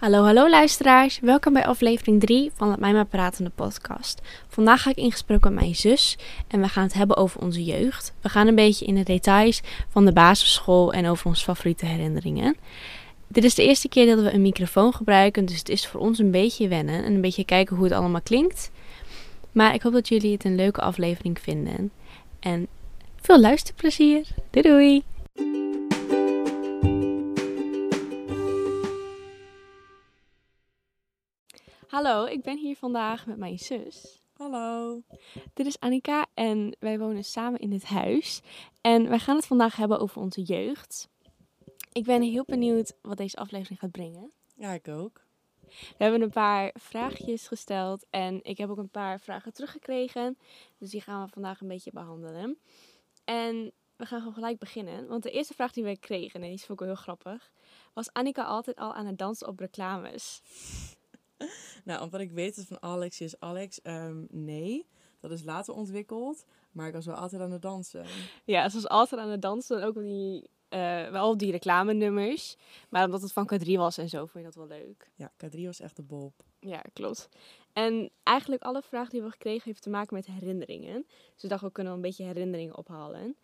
Hallo, hallo luisteraars. Welkom bij aflevering 3 van het Mij Maar Pratende podcast. Vandaag ga ik in gesprek met mijn zus en we gaan het hebben over onze jeugd. We gaan een beetje in de details van de basisschool en over onze favoriete herinneringen. Dit is de eerste keer dat we een microfoon gebruiken, dus het is voor ons een beetje wennen en een beetje kijken hoe het allemaal klinkt. Maar ik hoop dat jullie het een leuke aflevering vinden. En veel luisterplezier. Doei doei! Hallo, ik ben hier vandaag met mijn zus. Hallo. Dit is Annika en wij wonen samen in dit huis. En wij gaan het vandaag hebben over onze jeugd. Ik ben heel benieuwd wat deze aflevering gaat brengen. Ja, ik ook. We hebben een paar vraagjes gesteld en ik heb ook een paar vragen teruggekregen. Dus die gaan we vandaag een beetje behandelen. En we gaan gewoon gelijk beginnen. Want de eerste vraag die we kregen, en die vond ik wel heel grappig, was Annika altijd al aan het dansen op reclames? Nou, omdat ik weet het van Alex is Alex, ehm, nee. Dat is later ontwikkeld. Maar ik was wel altijd aan het dansen. Ja, ze was altijd aan het dansen. En ook die, eh, wel op die reclamenummers. Maar omdat het van K3 was en zo, vond je dat wel leuk. Ja, K3 was echt de bob. Ja, klopt. En eigenlijk alle vragen die we gekregen heeft te maken met herinneringen. Dus we dachten, we kunnen wel een beetje herinneringen ophalen.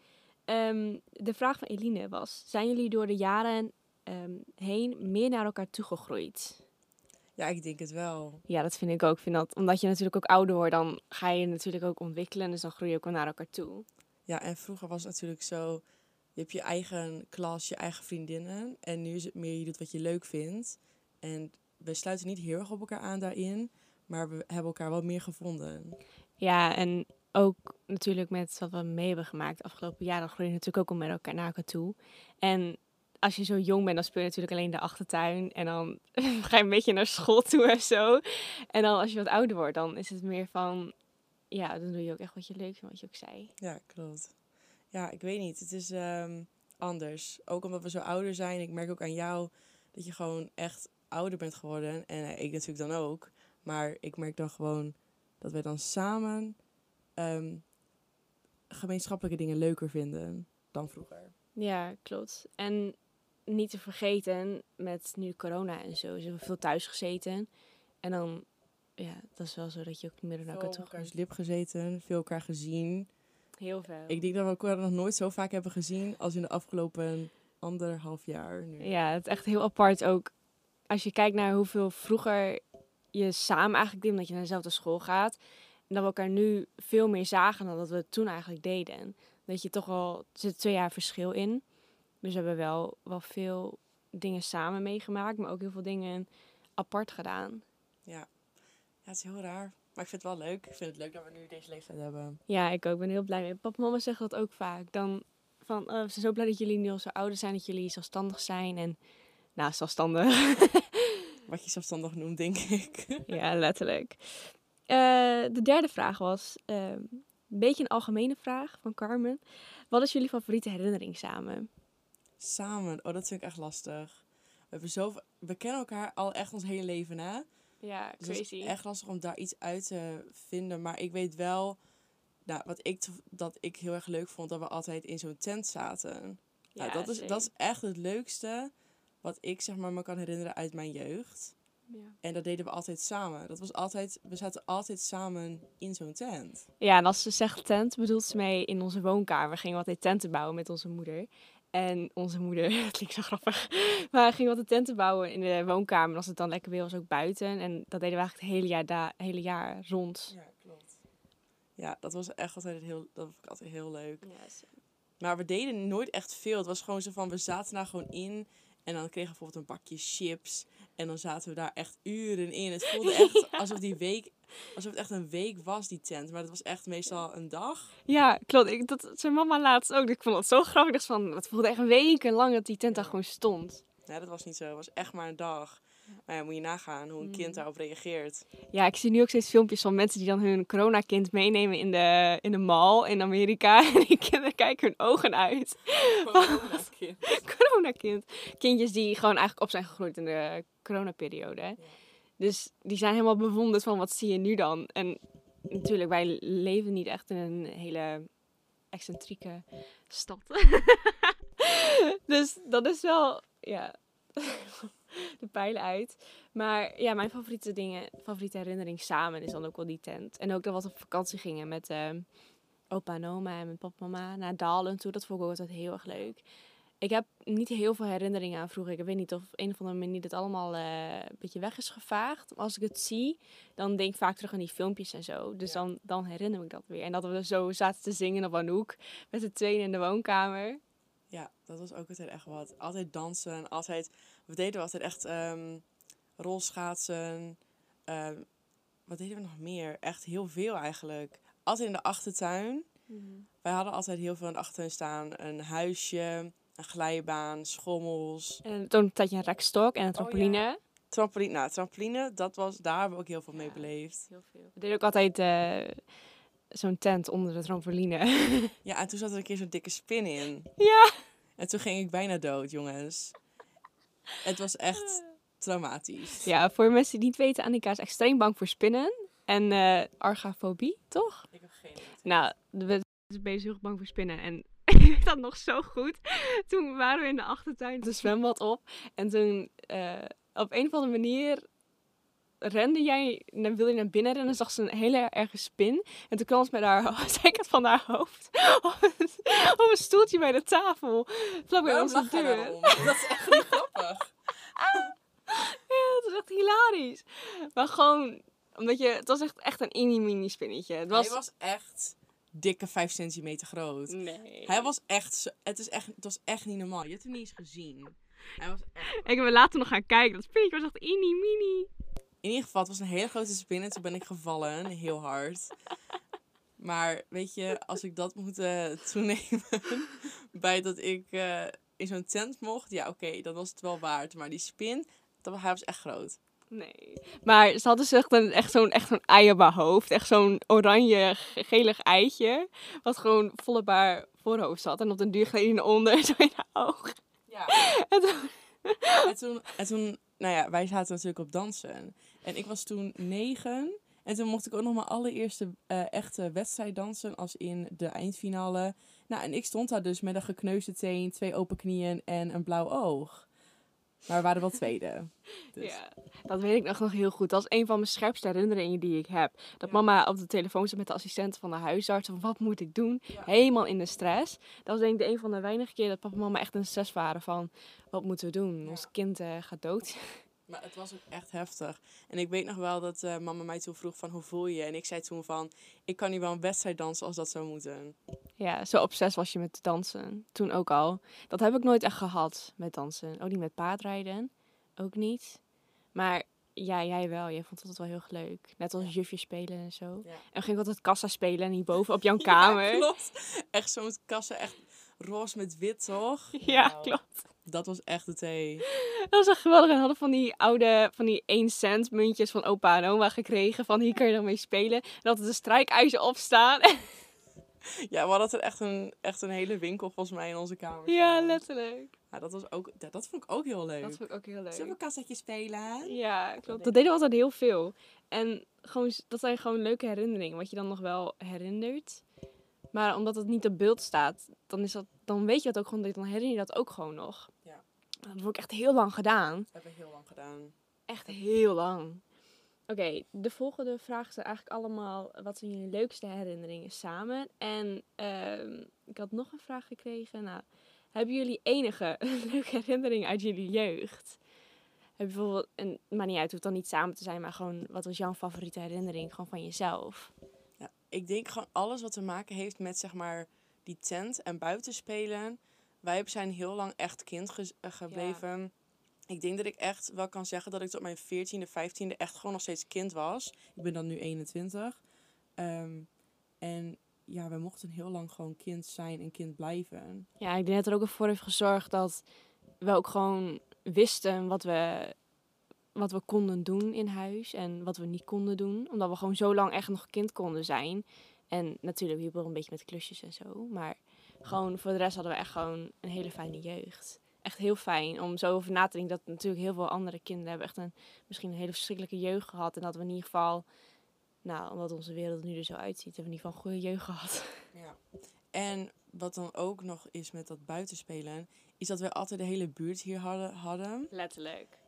Ehm, de vraag van Eline was, zijn jullie door de jaren ehm, heen meer naar elkaar toegegroeid? Ja, ik denk het wel. Ja, dat vind ik ook. Ik vind dat, omdat je natuurlijk ook ouder wordt, dan ga je natuurlijk ook ontwikkelen. Dus dan groei je ook wel naar elkaar toe. Ja, en vroeger was het natuurlijk zo... Je hebt je eigen klas, je eigen vriendinnen. En nu is het meer, je doet wat je leuk vindt. En we sluiten niet heel erg op elkaar aan daarin. Maar we hebben elkaar wel meer gevonden. Ja, en ook natuurlijk met wat we mee hebben gemaakt afgelopen jaar, dan groei je natuurlijk ook al met elkaar naar elkaar toe. En als je zo jong bent, dan speel je natuurlijk alleen de achtertuin. En dan ga je een beetje naar school toe en zo. En dan als je wat ouder wordt, dan is het meer van... Ja, dan doe je ook echt wat je leuk vindt, wat je ook zei. Ja, klopt. Ja, ik weet niet. Het is ehm, anders. Ook omdat we zo ouder zijn. Ik merk ook aan jou dat je gewoon echt ouder bent geworden. En eh, ik natuurlijk dan ook. Maar ik merk dan gewoon dat wij dan samen ehm, gemeenschappelijke dingen leuker vinden dan vroeger. Ja, klopt. En niet te vergeten, met nu corona en zo, zijn we veel thuis gezeten. En dan, ja, dat is wel zo dat je ook meer naar elkaar toe elkaars lip gezeten, veel elkaar gezien. Heel veel. Ik denk dat we elkaar nog nooit zo vaak hebben gezien als in de afgelopen anderhalf jaar nu. Ja, het is echt heel apart ook. Als je kijkt naar hoeveel vroeger je samen eigenlijk deed, omdat je naar dezelfde school gaat. En dat we elkaar nu veel meer zagen dan dat we het toen eigenlijk deden. Dat je toch wel, er zit twee jaar verschil in. Dus we hebben wel, wel veel dingen samen meegemaakt, maar ook heel veel dingen apart gedaan. Ja, het is heel raar. Maar ik vind het wel leuk. Ik vind het leuk dat we nu deze leeftijd hebben. Ja, ik ook. Ik ben heel blij mee. Papa en mama zeggen dat ook vaak. Dan van, oh, we zijn zo blij dat jullie nu al zo ouder zijn, dat jullie zelfstandig zijn. En, nou, zelfstandig. Wat je zelfstandig noemt, denk ik. Ja, letterlijk. Eh, de derde vraag was ehm, een beetje een algemene vraag van Carmen. Wat is jullie favoriete herinnering samen? Samen. Oh, dat vind ik echt lastig. We, hebben zoveel... we kennen elkaar al echt ons hele leven, hè? Ja, Dus het is echt lastig om daar iets uit te vinden. Maar ik weet wel, nou, wat ik, dat ik heel erg leuk vond, dat we altijd in zo'n tent zaten. Ja, dat, is, dat is echt het leukste wat ik zeg maar me kan herinneren uit mijn jeugd. Ja. En dat deden we altijd samen. Dat was altijd, we zaten altijd samen in zo'n tent. ja, en als ze zegt tent, bedoelt ze mee in onze woonkamer. We gingen altijd tenten bouwen met onze moeder. En onze moeder, het klinkt zo grappig, maar we gingen altijd tenten bouwen in de woonkamer. En als het dan lekker weer was, ook buiten. En dat deden we eigenlijk het hele jaar, da hele jaar rond. Ja, klopt. Ja, dat was echt altijd heel, dat vond ik altijd heel leuk. Ja, Maar we deden nooit echt veel. Het was gewoon zo van, we zaten daar gewoon in. En dan kregen we bijvoorbeeld een bakje chips. En dan zaten we daar echt uren in. Het voelde echt alsof die week, alsof het echt een week was, die tent. Maar het was echt meestal een dag. Ja, klopt. Ik, dat zei mama laatst ook. Ik vond dat zo grappig. Van, het voelde echt wekenlang dat die tent daar gewoon stond. Nee, dat was niet zo. Het was echt maar een dag. Maar ja, moet je nagaan hoe een kind daarop reageert. Ja, ik zie nu ook steeds filmpjes van mensen die dan hun coronakind meenemen in de, in de mall in Amerika. En die kinderen kijken hun ogen uit. Corona-kind. Coronakind. Kindjes die gewoon eigenlijk op zijn gegroeid in de coronaperiode. hè. Dus die zijn helemaal bewonderd van wat zie je nu dan. En natuurlijk, wij leven niet echt in een hele excentrieke stad. dus dat is wel, ja. de pijlen uit. Maar ja, mijn favoriete dingen, favoriete herinnering samen is dan ook wel die tent. En ook dat we op vakantie gingen met ehm, opa en oma en mijn papa en mama naar Dalen toe. Dat vond ik ook altijd heel erg leuk. Ik heb niet heel veel herinneringen aan vroeger. Ik weet niet of op een of andere manier dit allemaal eh, een beetje weg is gevaagd. Maar als ik het zie, dan denk ik vaak terug aan die filmpjes en zo. Dus Ja. dan, dan herinner ik dat weer. En dat we zo zaten te zingen op Anouk met de tweeën in de woonkamer. Ja, dat was ook altijd echt wat. Altijd dansen, altijd... We deden altijd echt ehm rolschaatsen. ehm, wat deden we nog meer? Echt heel veel eigenlijk. Altijd in de achtertuin. Wij hadden altijd heel veel in de achtertuin staan. Een huisje, een glijbaan, schommels. En toen een tijdje een rekstok en een trampoline. Trampoline, nou, trampoline, dat was, daar hebben we ook heel veel mee beleefd. Heel veel. We deden ook altijd eh, zo'n tent onder de trampoline. Ja, en toen zat er een keer zo'n dikke spin in. ja. En toen ging ik bijna dood, jongens. Het was echt traumatisch. ja, voor mensen die niet weten, Annika is extreem bang voor spinnen. En eh argafobie, toch? Ik heb geen idee. Nou, we zijn bezig heel bang voor spinnen. En ik weet dat nog zo goed. Toen waren we in de achtertuin, de zwembad op. En toen, eh, op een of andere manier, rende jij, dan wilde je naar binnen rennen, zag ze een hele erge spin. En toen kwam ze met haar zijkant van haar hoofd op een, op een stoeltje bij de tafel. Vlak bij onze deur. Dat is echt niet grappig. Ja, dat is echt hilarisch. Maar gewoon, omdat je, het was echt, echt een mini-mini spinnetje. Het was... Hij was echt dikke 5 centimeter groot. Nee. Hij was echt, zo- het, is echt, het was echt niet normaal. Je hebt hem niet eens gezien. Hij was echt... Ik heb later nog gaan kijken. Dat spinnetje was echt mini-mini. In ieder geval, het was een hele grote spin en toen ben ik gevallen, heel hard. Maar weet je, als ik dat moet eh, toenemen bij dat ik eh, in zo'n tent mocht, ja oké, dan was het wel waard. Maar die spin, dat, hij was echt groot. Nee. Maar ze hadden echt, een, echt zo'n echt zo'n ei op haar hoofd. Echt zo'n oranje, ge- gelig eitje. Wat gewoon vol op haar voorhoofd zat. En op den duur gleed onder, zo in haar oog. Ja. En toen- En toen, en toen, nou ja, wij zaten natuurlijk op dansen. En ik was toen negen. En toen mocht ik ook nog mijn allereerste eh, echte wedstrijd dansen, als in de eindfinale. Nou, en ik stond daar dus met een gekneusde teen, twee open knieën en een blauw oog. Maar we waren wel tweede. Dus. Ja, dat weet ik nog, nog heel goed. Dat is een van mijn scherpste herinneringen die ik heb. Dat Ja. mama op de telefoon zat met de assistent van de huisarts. Van wat moet ik doen? Ja. Helemaal in de stress. Dat was denk ik de een van de weinige keer dat papa en mama echt in de stress waren. Van wat moeten we doen? Ja. Ons kind eh, gaat dood. Maar het was ook echt heftig. En ik weet nog wel dat eh, mama mij toen vroeg van hoe voel je? En ik zei toen van, ik kan nu wel een wedstrijd dansen als dat zou moeten. Ja, zo obsessief was je met dansen. Toen ook al. Dat heb ik nooit echt gehad met dansen. Ook niet met paardrijden. Ook niet. Maar ja, jij wel. Jij vond het altijd wel heel leuk. Net als Ja. jufje spelen en zo. Ja. En ging altijd kassa spelen en hierboven op jouw kamer. Ja, klopt. Echt zo'n kassen, echt roze met wit, toch? Ja, klopt. Dat was echt de thee. Dat was echt geweldig. En we hadden van die oude, van die 1 cent muntjes van opa en oma gekregen. Van hier kun je dan mee spelen. En dat er een strijkijzer op staan. Ja, we hadden er echt een, echt een hele winkel volgens mij in onze kamer. ja, letterlijk. Ja, dat, was ook, dat, dat vond ik ook heel leuk. Dat vond ik ook heel leuk. Zullen we een kassetje spelen? Ja, klopt. Dat deden we altijd heel veel. En gewoon, dat zijn gewoon leuke herinneringen, wat je dan nog wel herinnert. Maar omdat het niet op beeld staat, dan, is dat, dan weet je dat ook gewoon, dan herinner je dat ook gewoon nog. Dat heb ik echt heel lang gedaan. Dat hebben we heel lang gedaan. Echt heel lang. Oké, de volgende vraag zijn eigenlijk allemaal, wat zijn jullie leukste herinneringen samen? En ehm, ik had nog een vraag gekregen. Nou, hebben jullie enige leuke herinnering uit jullie jeugd? Heb je bijvoorbeeld, en maar niet uit, het hoeft dan niet samen te zijn, maar gewoon, wat was jouw favoriete herinnering gewoon van jezelf? Ja, ik denk gewoon alles wat te maken heeft met zeg maar die tent en buitenspelen. Wij zijn heel lang echt kind ge- eh, gebleven. Ik denk dat ik echt wel kan zeggen dat ik tot mijn 14e, 15e echt gewoon nog steeds kind was. Ik ben dan nu 21. Ehm, en ja, we mochten heel lang gewoon kind zijn en kind blijven. Ja, ik denk dat er ook voor heeft gezorgd dat we ook gewoon wisten wat we, wat we konden doen in huis en wat we niet konden doen. Omdat we gewoon zo lang echt nog kind konden zijn. En natuurlijk, we hielpen wel een beetje met klusjes en zo. Maar gewoon voor de rest hadden we echt gewoon een hele fijne jeugd. Echt heel fijn om zo over na te denken dat natuurlijk heel veel andere kinderen hebben echt een, misschien een hele verschrikkelijke jeugd gehad. En dat we in ieder geval, nou, omdat onze wereld er nu er zo uitziet, hebben we in ieder geval een goede jeugd gehad. Ja. En wat dan ook nog is met dat buitenspelen, is dat we altijd de hele buurt hier hadden. hadden. Letterlijk.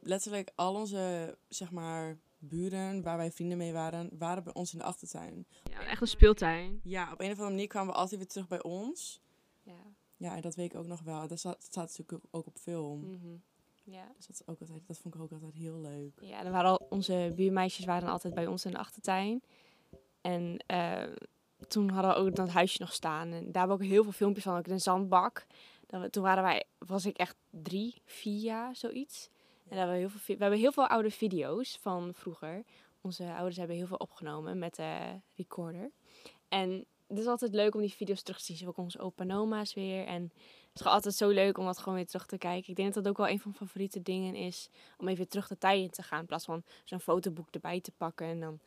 letterlijk al onze, zeg maar, buren waar wij vrienden mee waren, waren bij ons in de achtertuin. Ja, echt een speeltuin. Ja, op een of andere manier kwamen we altijd weer terug bij ons. Ja. Ja, en dat weet ik ook nog wel. Dat staat, staat natuurlijk ook op film. Mhm. Ja. Dus dat, is ook altijd, dat vond ik ook altijd heel leuk. Ja, dan waren al, onze buurmeisjes waren altijd bij ons in de achtertuin. En eh, toen hadden we ook dat huisje nog staan. En daar hebben we ook heel veel filmpjes van, ook in een zandbak. Toen waren wij, was ik echt drie, vier jaar, zoiets. En we, heel veel, we hebben heel veel oude video's van vroeger. Onze ouders hebben heel veel opgenomen met de recorder. En het is altijd leuk om die video's terug te zien. Zo ook onze opa en oma's weer. En het is altijd zo leuk om dat gewoon weer terug te kijken. Ik denk dat dat ook wel een van mijn favoriete dingen is. Om even terug de tijd in te gaan. In plaats van zo'n fotoboek erbij te pakken. En dan,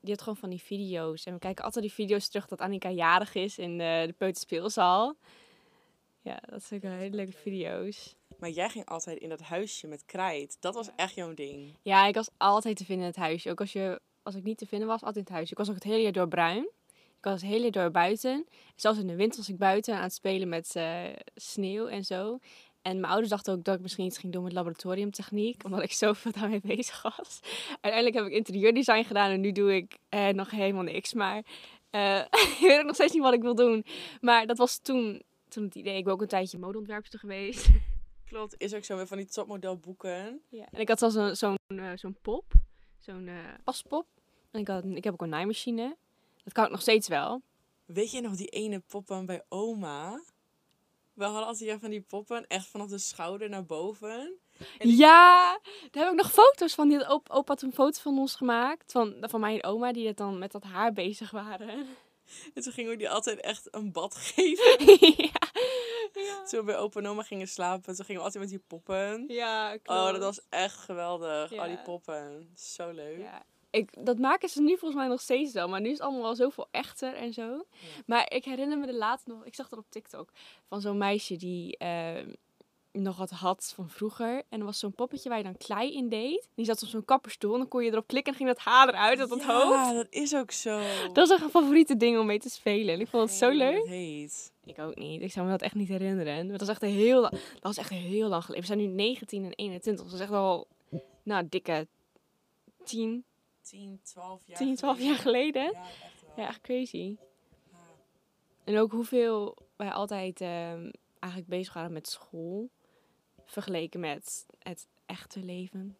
die had gewoon van die video's. En we kijken altijd die video's terug dat Annika jarig is in de, de Peuterspeelzaal. Ja, dat zijn ook hele leuke video's. Maar jij ging altijd in dat huisje met krijt. Dat was echt jouw ding. Ja, ik was altijd te vinden in het huisje. Ook als, je, als ik niet te vinden was, altijd in het huisje. Ik was ook het hele jaar door bruin. Ik was het hele jaar door buiten. Zelfs in de winter was ik buiten aan het spelen met eh, sneeuw en zo. En mijn ouders dachten ook dat ik misschien iets ging doen met laboratoriumtechniek. Omdat ik zoveel daarmee bezig was. Uiteindelijk heb ik interieurdesign gedaan en nu doe ik eh, nog helemaal niks. Maar eh, ik weet ook nog steeds niet wat ik wil doen. Maar dat was toen, toen het idee. Ik ben ook een tijdje modeontwerpster geweest. Klopt, is ook zo met van die topmodelboeken. Ja. En ik had zelfs een- zo'n eh, zo'n pop, zo'n eh paspop. En ik, had, ik heb ook een naaimachine. Dat kan ik nog steeds wel. Weet je nog die ene poppen bij oma? We hadden altijd ja, van die poppen, echt vanaf de schouder naar boven. Die- Ja, daar heb ik nog foto's van. Die had op, opa toen foto's van ons gemaakt. Van, van mij en oma, die het dan met dat haar bezig waren. En toen gingen we die altijd echt een bad geven. ja. Ja. Toen we bij opa en oma gingen slapen, toen gingen we altijd met die poppen. ja, Oh, dat was echt geweldig. Al die poppen. Zo leuk. Ja. Ik, dat maken ze nu volgens mij nog steeds wel. Maar nu is het allemaal wel zoveel echter en zo. Maar ik herinner me de laatst nog... Ik zag dat op TikTok. Van zo'n meisje die eh, nog wat had van vroeger. En er was zo'n poppetje waar je dan klei in deed. Die zat op zo'n kapperstoel. En dan kon je erop klikken en ging dat haar eruit uit het hoofd. Ja, dat is ook zo. Dat is echt een favoriete ding om mee te spelen. En ik vond het zo leuk. heet. Ik ook niet. Ik zou me dat echt niet herinneren. Maar dat was echt heel, dat was echt heel lang geleden. We zijn nu 19 en 21. Dat is echt al, nou, dikke 10, 10, 12 jaar 10 12 jaar geleden. Ja, echt wel. Ja, echt crazy. Ja. En ook hoeveel wij altijd ehm, eigenlijk bezig waren met school. Vergeleken met het echte leven.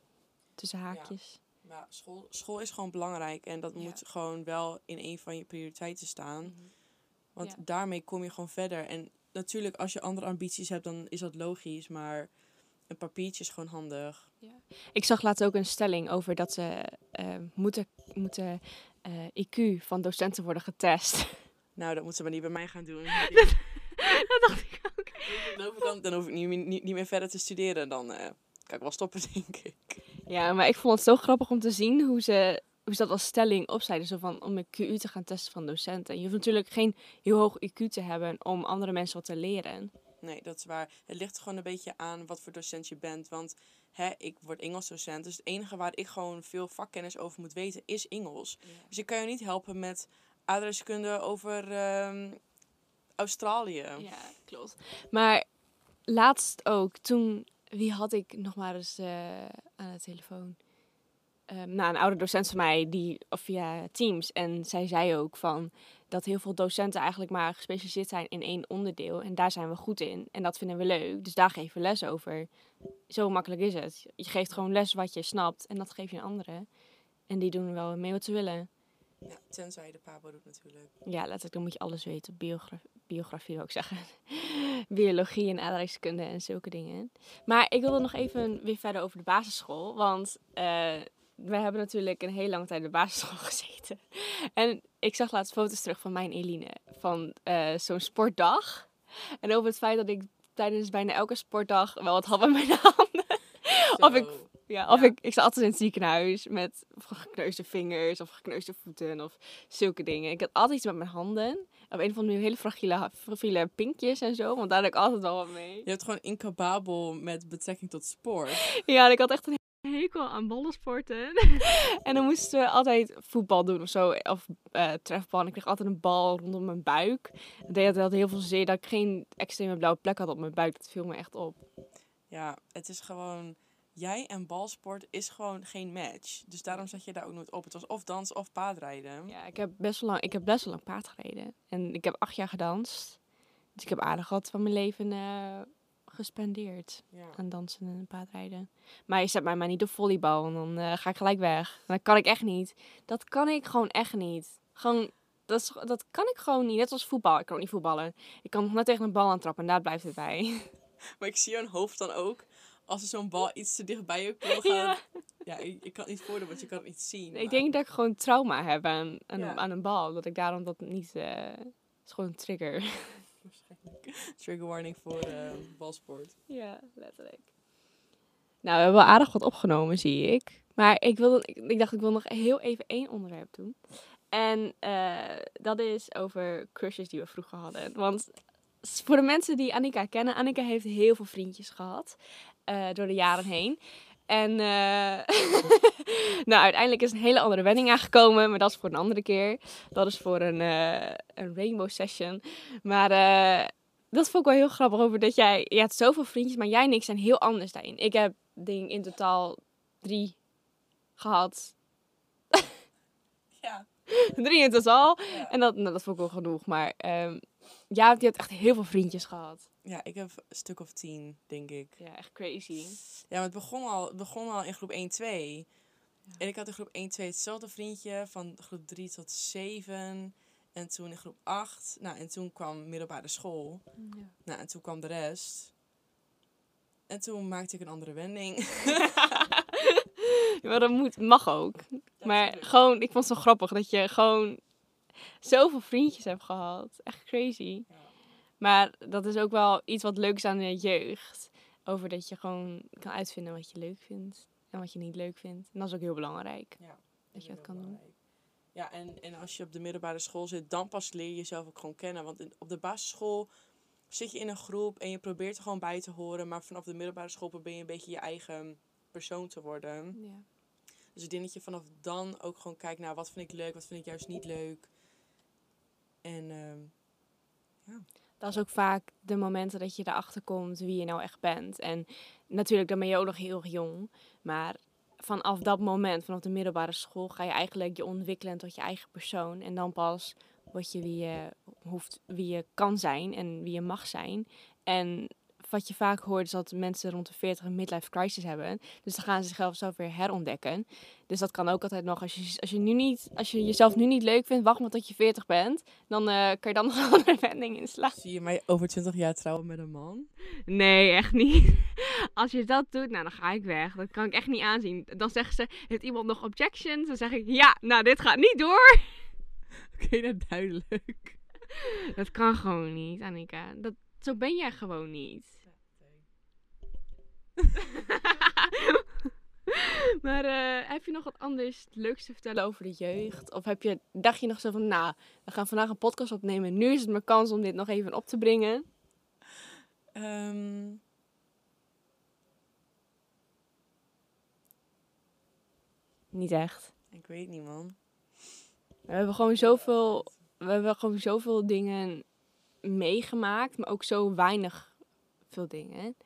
Tussen haakjes. Maar school, school is gewoon belangrijk en dat Ja. moet gewoon wel in een van je prioriteiten staan. Want Ja. daarmee kom je gewoon verder. En natuurlijk, als je andere ambities hebt, dan is dat logisch. Maar een papiertje is gewoon handig. Ik zag laatst ook een stelling over dat ze ehm, moeten, moeten eh, IQ van docenten worden getest. Nou, dat moeten ze maar niet bij mij gaan doen. dat dacht ik ook. dan, hoef ik dan, dan hoef ik niet, meer- niet, niet meer verder te studeren. Dan eh, kan ik wel stoppen, denk ik. Ja, maar ik vond het zo grappig om te zien hoe ze, hoe ze dat als stelling opzeiden. Zo van om een QU te gaan testen van docenten. Je hoeft natuurlijk geen heel hoog IQ te hebben om andere mensen wat te leren. Nee, dat is waar. Het ligt gewoon een beetje aan wat voor docent je bent. Want hè, ik word Engels docent. Dus het enige waar ik gewoon veel vakkennis over moet weten is Engels. Dus ik kan je niet helpen met adreskunde over ehm, Australië. Ja, klopt. Maar laatst ook, toen, wie had ik nog maar eens eh, aan de telefoon? Ehm, nou, een oude docent van mij, die, of via Teams. En zij zei ook van dat heel veel docenten eigenlijk maar gespecialiseerd zijn in één onderdeel. En daar zijn we goed in. En dat vinden we leuk. Dus daar geven we les over. Zo makkelijk is het. Je geeft gewoon les wat je snapt. En dat geef je aan anderen. En die doen wel mee wat ze willen. Ja, tenzij je de pabo doet natuurlijk. Ja, letterlijk, dan moet je alles weten. Biogra biografie wil ik zeggen. Biologie en aardrijkskunde en zulke dingen. Maar ik wilde nog even weer verder over de basisschool. Want eh we hebben natuurlijk een hele lange tijd op de basisschool gezeten. En ik zag laatst foto's terug van mijn Eline. Van eh, zo'n sportdag. En over het feit dat ik tijdens bijna elke sportdag wel wat had met mijn handen. Of ik. Ja, of Ja. ik, ik zat altijd in het ziekenhuis met gekneusde vingers of gekneusde voeten of zulke dingen. Ik had altijd iets met mijn handen. Op een of andere manier hele fragiele, fragiele pinkjes en zo, want daar had ik altijd wel wat mee. Je hebt gewoon incapabel met betrekking tot sport. Ja, en ik had echt een hekel aan ballensporten. en dan moesten we altijd voetbal doen of zo, of eh trefbal. En ik kreeg altijd een bal rondom mijn buik. Dat deed altijd heel veel zeer dat ik geen extreme blauwe plek had op mijn buik. Dat viel me echt op. Ja, het is gewoon jij en balsport is gewoon geen match. Dus daarom zat je daar ook nooit op. Het was of dansen of paardrijden. Ja, ik heb best wel lang, ik heb best wel lang paard gereden. En ik heb acht jaar gedanst. Dus ik heb aardig wat van mijn leven eh, gespendeerd Ja. aan dansen en paardrijden. Maar je zet mij maar niet op volleybal en dan eh, ga ik gelijk weg. Dat kan ik echt niet. Dat kan ik gewoon echt niet. Gewoon, dat, is, dat kan ik gewoon niet. Net als voetbal. Ik kan ook niet voetballen. Ik kan nog net tegen een bal aantrappen en daar blijft het bij. Maar ik zie jouw hoofd dan ook. Als er zo'n bal iets te dicht bij je wil gaan. Ja. Ja, ik, ik kan het niet voordoen, want je kan het niet zien. Ik denk dat ik gewoon trauma heb aan, aan, Ja. aan een bal. Dat ik daarom dat niet... eh, het is gewoon een trigger. Waarschijnlijk. Trigger warning voor eh, balsport. Ja, letterlijk. Nou, we hebben wel aardig wat opgenomen, zie ik. Maar ik, wilde, ik, ik dacht, ik wil nog heel even één onderwerp doen. En eh, dat is over crushes die we vroeger hadden. Want voor de mensen die Annika kennen, Annika heeft heel veel vriendjes gehad eh, door de jaren heen. En eh, nou, uiteindelijk is een hele andere wending aangekomen, maar dat is voor een andere keer. Dat is voor een, eh, een rainbow session. Maar dat vond ik wel heel grappig over dat jij, je hebt zoveel vriendjes, maar jij en ik zijn heel anders daarin. Ik heb denk in totaal drie gehad. Ja. drie in totaal. Ja. En dat, nou, dat vond ik wel genoeg. Maar ehm ja, je hebt echt heel veel vriendjes gehad. ja, ik heb een stuk of tien, denk ik. Ja, echt crazy. Ja, maar het begon al, het begon al in groep 1, 2. En ik had in groep 1, 2 hetzelfde vriendje van groep 3 tot 7. En toen in groep 8. Nou, en toen kwam middelbare school. Nou, en toen kwam de rest. En toen maakte ik een andere wending. Ja, maar dat moet, mag ook. Maar gewoon, ik vond het zo grappig dat je gewoon zoveel vriendjes hebt gehad. Echt crazy. Maar dat is ook wel iets wat leuks aan de jeugd. Over dat je gewoon kan uitvinden wat je leuk vindt en wat je niet leuk vindt. En dat is ook heel belangrijk. Ja, Dat je dat kan doen. Ja, en, en als je op de middelbare school zit, dan pas leer je jezelf ook gewoon kennen. Want in- op de basisschool zit je in een groep en je probeert er gewoon bij te horen. Maar vanaf de middelbare school probeer je een beetje je eigen persoon te worden. Ja. Dus ik denk dat je vanaf dan ook gewoon kijkt naar wat vind ik leuk, wat vind ik juist niet leuk. En ehm, Dat is ook vaak de momenten dat je erachter komt wie je nou echt bent. En natuurlijk, dan ben je ook nog heel jong. Maar vanaf dat moment, vanaf de middelbare school, ga je eigenlijk je ontwikkelen tot je eigen persoon. En dan pas word je wie je, hoeft, wie je kan zijn en wie je mag zijn. En wat je vaak hoort is dat mensen rond de 40 een midlife crisis hebben. Dus dan gaan ze zichzelf zelf weer herontdekken. Dus dat kan ook altijd nog. Als je, als je, nu niet, als je jezelf nu niet leuk vindt, wacht maar tot je 40 bent. Dan eh, kan je dan nog een andere wending inslaan. zie je mij over 20 jaar trouwen met een man? Nee, echt niet. Als je dat doet, nou dan ga ik weg. Dat kan ik echt niet aanzien. Dan zeggen ze, heeft iemand nog objections? Dan zeg ik, ja, nou dit gaat niet door. Oké, nou duidelijk. Dat kan gewoon niet, Annika. Dat, zo ben jij gewoon niet. maar eh, heb je nog wat anders leuks te vertellen over de jeugd? Of heb je, dacht je nog zo van, nou, we gaan vandaag een podcast opnemen. Nu is het mijn kans om dit nog even op te brengen. Ehm, Niet echt. ik weet niet, man. We hebben gewoon zoveel, we hebben gewoon zoveel dingen meegemaakt, maar ook zo weinig veel dingen.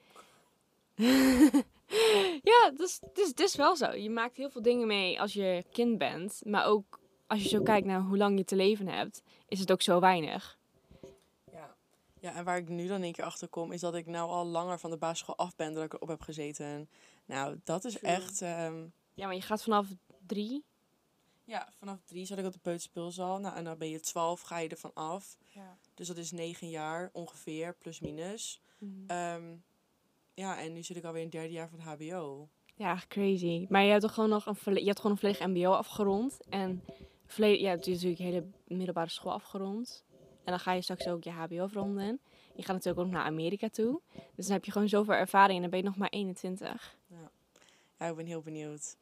ja, dat is, het is, het is wel zo. Je maakt heel veel dingen mee als je kind bent, maar ook als je zo kijkt naar hoe lang je te leven hebt, is het ook zo weinig. Ja. ja, en waar ik nu dan een keer achter kom, is dat ik nou al langer van de basisschool af ben dan ik erop heb gezeten. Nou, dat is True. echt... ehm, Ja, maar je gaat vanaf drie. ja, vanaf drie zat ik op de peuterspeelzaal. Nou, en dan ben je twaalf, ga je ervan af. Ja. Dus dat is negen jaar ongeveer, plus minus. Ehm, ja, en nu zit ik alweer in het derde jaar van het hbo. Ja, crazy. Maar je hebt toch gewoon nog een, je hebt gewoon een volledig mbo afgerond. En volledig, ja, je hebt natuurlijk je hele middelbare school afgerond. En dan ga je straks ook je hbo afronden. Je gaat natuurlijk ook naar Amerika toe. Dus dan heb je gewoon zoveel ervaring en dan ben je nog maar 21. Ja, ik ben heel benieuwd.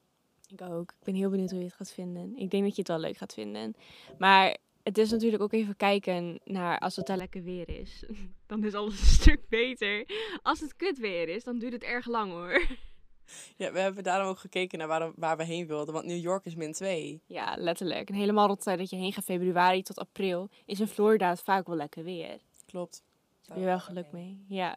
Ik ook. Ik ben heel benieuwd hoe je het gaat vinden. Ik denk dat je het wel leuk gaat vinden. Maar het is natuurlijk ook even kijken naar als het daar lekker weer is. Dan is alles een stuk beter. Als het kut weer is, dan duurt het erg lang hoor. Ja, we hebben daarom ook gekeken naar waar, waar we heen wilden. Want New York is min 2. Ja, letterlijk. En helemaal rond de tijd dat je heen gaat, februari tot april, is in Florida het vaak wel lekker weer. Klopt. Daar heb je wel geluk mee. Ja.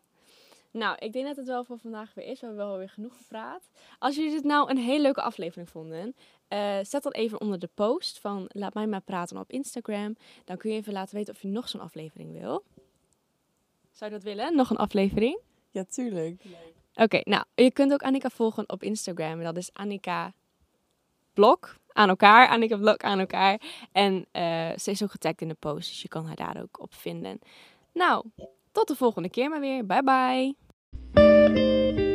Nou, ik denk dat het wel voor vandaag weer is. We hebben wel weer genoeg gepraat. Als jullie dit nou een hele leuke aflevering vonden, eh, zet dan even onder de post van Laat mij maar praten op Instagram. Dan kun je even laten weten of je nog zo'n aflevering wil. Zou je dat willen? Nog een aflevering? Ja, tuurlijk. Oké, nou, je kunt ook Annika volgen op Instagram. Dat is Annika Blok aan elkaar. Annika Blok aan elkaar. En eh, ze is ook getagd in de post, dus je kan haar daar ook op vinden. Nou, tot de volgende keer maar weer. Bye bye. thank you